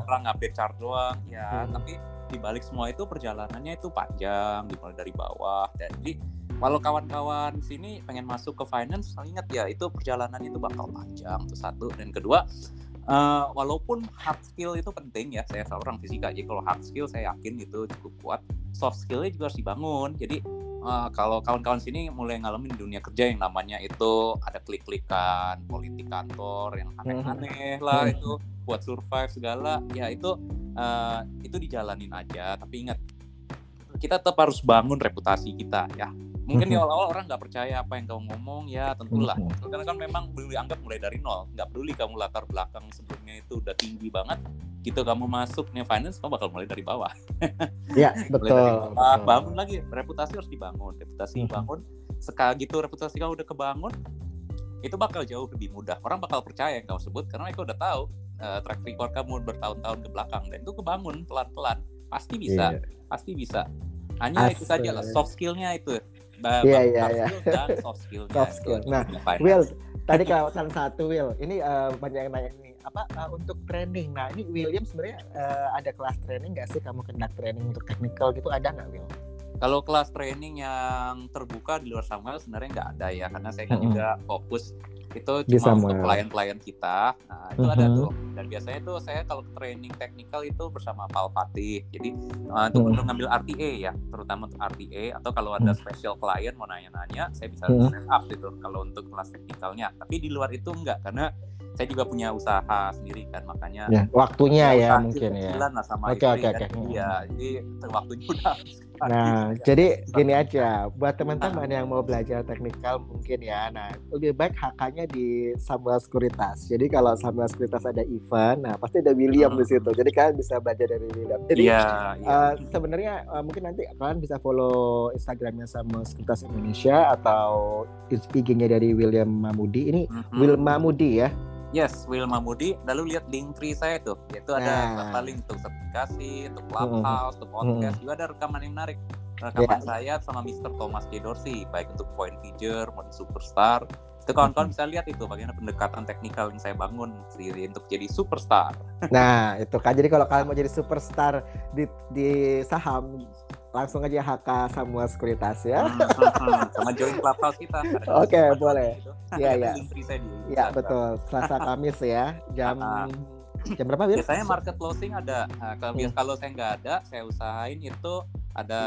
orang ngupdate chart doang ya. Hmm. Tapi di balik semua itu perjalanannya itu panjang dimulai dari bawah. Jadi kalau kawan-kawan sini pengen masuk ke finance, ingat ya itu perjalanan itu bakal panjang itu satu. Dan kedua eh, walaupun hard skill itu penting ya saya seorang fisika jadi kalau hard skill saya yakin itu cukup kuat. Soft skillnya juga harus dibangun. Jadi eh, kalau kawan-kawan sini mulai ngalamin dunia kerja yang namanya itu ada klik-klikan politik kantor yang aneh-aneh lah Hmm. itu buat survive segala ya itu uh, itu dijalanin aja. Tapi ingat kita tetap harus bangun reputasi kita ya mungkin di awal-awal orang nggak percaya apa yang kamu ngomong ya tentulah. Karena kan memang boleh anggap mulai dari nol. Nggak peduli kamu latar belakang sebelumnya itu udah tinggi banget gitu kamu masuk nih finance kamu bakal mulai dari bawah. Ya betul, dari bawah. betul. Bangun lagi reputasi harus dibangun. Reputasi hmm. dibangun sekali gitu reputasi kamu udah kebangun itu bakal jauh lebih mudah. Orang bakal percaya yang kamu sebut karena mereka udah tahu uh, track record kamu bertahun-tahun ke belakang dan itu kebangun pelan-pelan. Pasti bisa yeah. pasti bisa. Hanya Asli. itu saja lah soft skillnya itu Iya iya iya. soft skill. Soft skill. Nah, Will, tadi kelewatan satu Will. Ini uh, banyak yang nanya ini apa uh, untuk training. Nah, ini William sebenarnya uh, ada kelas training nggak sih kamu kena training untuk technical gitu ada nggak Will? Kalau kelas training yang terbuka di luar Samuel sebenarnya nggak ada ya karena saya kan -hmm. juga fokus itu cuma untuk klien-klien kita. Nah itu uh-huh. ada tuh. Dan biasanya tuh saya kalau training teknikal itu bersama Pak Fatih. Jadi uh, untuk uh-huh. ngambil RTA ya terutama untuk RTA atau kalau ada uh-huh. special klien mau nanya-nanya saya bisa uh-huh. set up gitu kalau untuk kelas teknikalnya tapi di luar itu enggak karena saya juga punya usaha sendiri kan makanya ya, waktunya ya mungkin ya. oke oke oke. Iya jadi waktunya udah Nah, jadi gini aja, buat teman-teman yang mau belajar teknikal mungkin ya, nah lebih baik HK-nya di Samuel Sekuritas. Jadi kalau Samuel Sekuritas ada event, nah pasti ada William di situ. Jadi kalian bisa belajar dari William. Jadi yeah, yeah. Uh, sebenarnya uh, mungkin nanti kalian bisa follow Instagramnya Samuel Sekuritas Indonesia atau IG-nya dari William Mamudi. Ini mm -hmm. Will Mamudi ya. Yes, Will Mamudi. Lalu lihat link tree saya tuh, yaitu ada nah. link untuk sertifikasi, untuk clubhouse, untuk podcast, juga ada rekaman yang menarik. Rekaman yeah. saya sama Mr. Thomas J. Dorsey, baik untuk point feature, mode superstar. Itu kawan-kawan bisa lihat itu bagaimana pendekatan teknikal yang saya bangun sendiri untuk jadi superstar. Nah, itu kan. Jadi kalau kalian mau jadi superstar di, di saham, langsung aja HK Samuel Sekuritas ya. Hmm, hmm, hmm. sama join clubhouse kita. Oke, okay, boleh. Iya, iya. Iya, betul. Selasa Kamis ya, jam uh, jam berapa Bir? Biasanya market closing ada. Nah, kalau, hmm. kalau saya nggak ada, saya usahain itu ada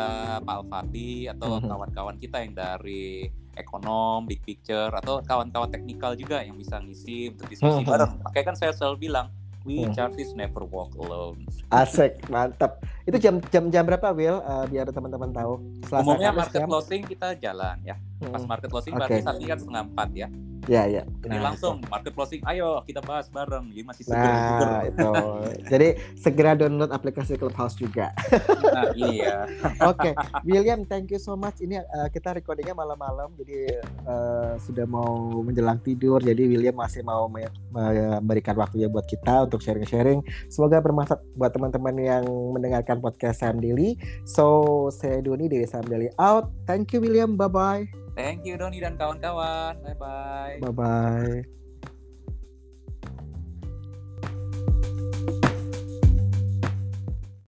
Pak Alfati atau hmm. kawan-kawan kita yang dari ekonom, big picture atau kawan-kawan teknikal juga yang bisa ngisi untuk diskusi hmm. bareng. Makanya kan saya selalu bilang, We hmm. charties never walk alone. Asik, mantap. Itu jam jam jam berapa, Will? Uh, biar teman-teman tahu. Selasa Umumnya market jam? closing kita jalan ya. Pas hmm. market closing okay. berarti saat ini kan setengah empat ya. Ya, ya. Jadi nah, langsung itu. market closing, ayo kita bahas bareng. Jadi masih seger, nah, seger. itu. Jadi segera download aplikasi Clubhouse juga. nah, iya. Oke, okay. William, thank you so much. Ini uh, kita recordingnya malam-malam, jadi uh, sudah mau menjelang tidur. Jadi William masih mau memberikan waktunya buat kita untuk sharing-sharing. Semoga bermanfaat buat teman-teman yang mendengarkan podcast Sam Daily. So, saya Doni dari Sam Daily out. Thank you William, bye-bye. Thank you Doni dan kawan-kawan. Bye bye. Bye bye.